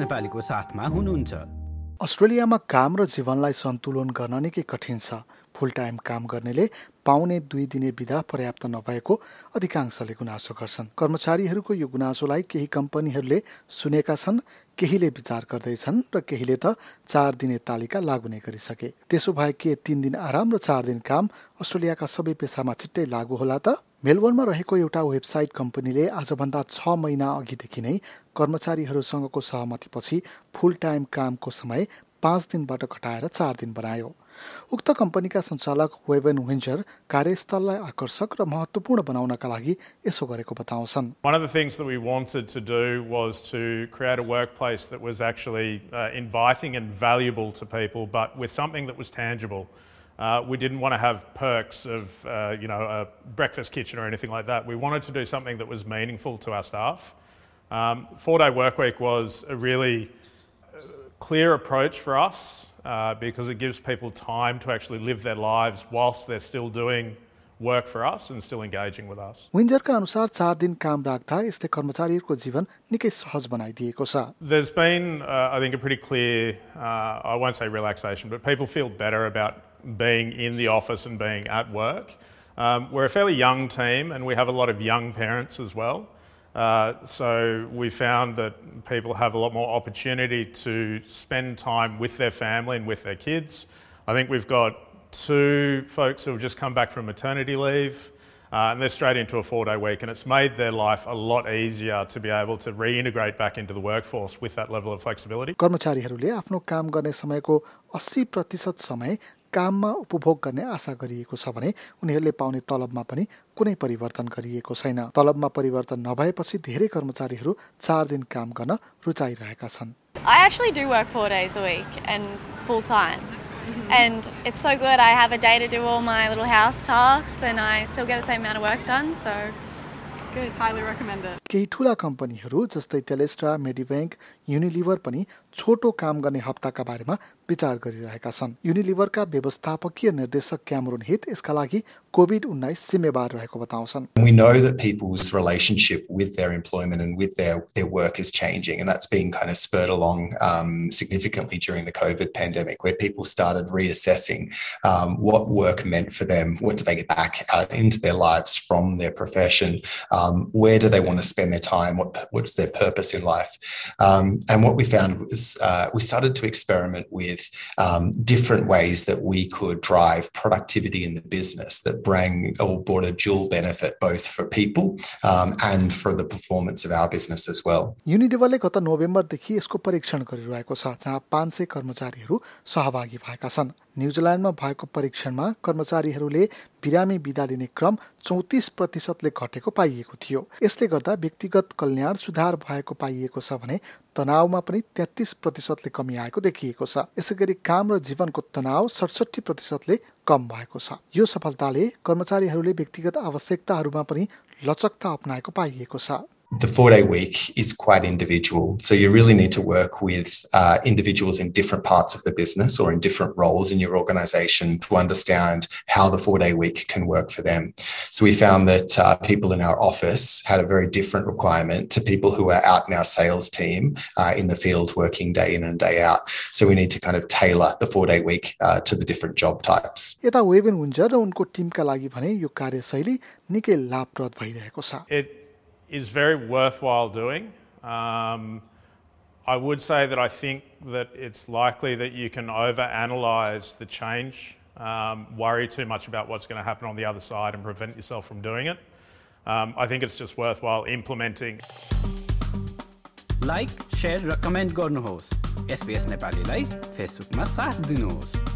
नेपालीको साथमा हुनुहुन्छ। अस्ट्रेलियामा काम र जीवनलाई सन्तुलन गर्न निकै कठिन छ। फुल टाइम काम गर्नेले पाउने दुई दिने विधा पर्याप्त नभएको अधिकांशले गुनासो गर्छन्। कर्मचारीहरूको यो गुनासोलाई केही कम्पनीहरूले सुनेका छन् केहीले विचार गर्दैछन् र केहीले त चार दिने तालिका लागू नै गरिसके। त्यसो भए के तिन दिन आराम र चार दिन काम अस्ट्रेलियाका सबै पेसामा छिट्टै लागू होला त? मेलबोर्नमा रहेको एउटा वेबसाइट कम्पनीले आजभन्दा छ महिना अघिदेखि नै कर्मचारीहरूसँगको सहमतिपछि फुल टाइम कामको समय पाँच दिनबाट घटाएर चार दिन बनायो उक्त कम्पनीका सञ्चालक वेबन विन्जर कार्यस्थललाई आकर्षक र महत्त्वपूर्ण बनाउनका लागि यसो गरेको बताउँछन् One of the things that we wanted to do was to create a workplace that was actually uh, inviting and valuable to people, but with something that was tangible. Uh, we didn't want to have perks of, uh, you know, a breakfast kitchen or anything like that. We wanted to do something that was meaningful to our staff. Um, four-day work week was a really uh, clear approach for us uh, because it gives people time to actually live their lives whilst they're still doing work for us and still engaging with us. विन्जरका अनुसार चार दिन काम राख्दा यसले कर्मचारीहरूको जीवन निकै सहज बनाइदिएको छ There's been, uh, I think, a pretty clear, uh, I won't say relaxation, but people feel better about being in the office and being at work. Um, we're a fairly young team and we have a lot of young parents as well. Uh, so we found that people have a lot more opportunity to spend time with their family and with their kids. I think we've got two folks who have just come back from maternity leave. Uh, and they're straight into a four day week, and it's made their life a lot easier to be able to reintegrate back into the workforce with that level of flexibility. कर्मचारीहरूले आफ्नो काम गर्ने समयको अस्सी प्रतिशत समय काममा उपभोग गर्ने आशा गरिएको छ भने उनीहरूले पाउने तलबमा पनि कुनै परिवर्तन गरिएको छैन तलबमा परिवर्तन नभएपछि धेरै कर्मचारीहरू चार दिन काम गर्न रुचाइरहेका छन् I actually do work four days a week and full time. And it's so good. I have a day to do all my little house tasks and I still get the same amount of work done. So it's good. Highly recommend it. केही ठुला कम्पनीहरू जस्तै टेलेस्ट्रा मेडिब्याङ्क Unilever पनि छोटो काम गर्ने हप्ताका बारेमा विचार गरिरहेका छन् युनिलिभरका व्यवस्थापकीय निर्देशक क्यामरोन हित यसका लागि कोभिड उन्नाइस जिम्मेवार रहेको बताउँछन् We know that people's relationship with their employment and with their, their work is changing, and that's been kind of spurred along um, significantly during the COVID pandemic, where people started reassessing um, what work meant for them, what do they get back out into their lives from their profession, um, where do they want to spend spend their time, what, what's their purpose in life. Um, and what we found was uh, we started to experiment with um, different ways that we could drive productivity in the business that bring or brought a dual benefit both for people um, and for the performance of our business as well. युनिलिभरले गत नोभेम्बरदेखि यसको परीक्षण गरिरहेको छ जहाँ पाँच सय कर्मचारीहरू सहभागी भएका छन् न्युजिल्यान्डमा भएको परीक्षणमा कर्मचारीहरूले बिरामी बिदा लिने क्रम चौतिस प्रतिशतले घटेको पाइएको थियो। यसले गर्दा व्यक्तिगत कल्याण सुधार भएको पाइएको छ भने तनावमा पनि तेत्तिस प्रतिशतले कमी आएको देखिएको छ। यसै गरी काम र जीवनको तनाव सडसठी प्रतिशतले कम भएको छ। यो सफलताले कर्मचारीहरूले व्यक्तिगत आवश्यकताहरूमा पनि लचकता अप्नाएको पाइएको छ। the four day week is quite individual. So you really need to work with uh, individuals in different parts of the business or in different roles in your organization to understand how the four day week can work for them. So we found that uh, people in our office had a very different requirement to people who are out in our sales team uh, in the field working day in and day out. So we need to kind of tailor the four day week uh, to the different job types. It, is very worthwhile doing. Um, I would say that I think that it's likely that you can overanalyze the change, um, worry too much about what's going to happen on the other side, and prevent yourself from doing it. Um, I think it's just worthwhile implementing. Like share र comment गर्नुहोस् SPS नेपालीलाई फेसबुकमा साथ दिनुहोस्